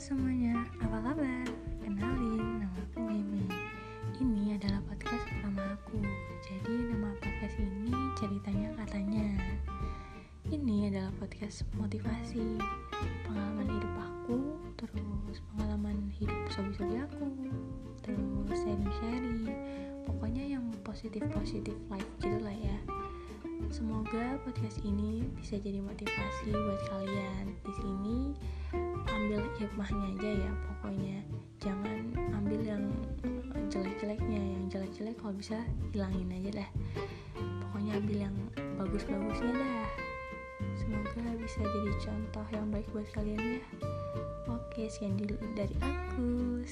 semuanya, apa kabar? Kenalin, nama aku Mimi Ini adalah podcast pertama aku. Jadi nama podcast ini ceritanya katanya. Ini adalah podcast motivasi. Pengalaman hidup aku Terus pengalaman hidup sobi-sobi aku Terus sharing-sharing. Pokoknya yang positif-positif life gitu lah ya. Semoga podcast ini bisa jadi motivasi buat kalian di hikmahnya aja ya, pokoknya. Jangan ambil yang jelek-jeleknya, yang jelek-jelek kalau bisa hilangin aja dah. Pokoknya ambil yang bagus-bagusnya dah. Semoga bisa jadi contoh yang baik buat kalian ya. Oke sekian dari aku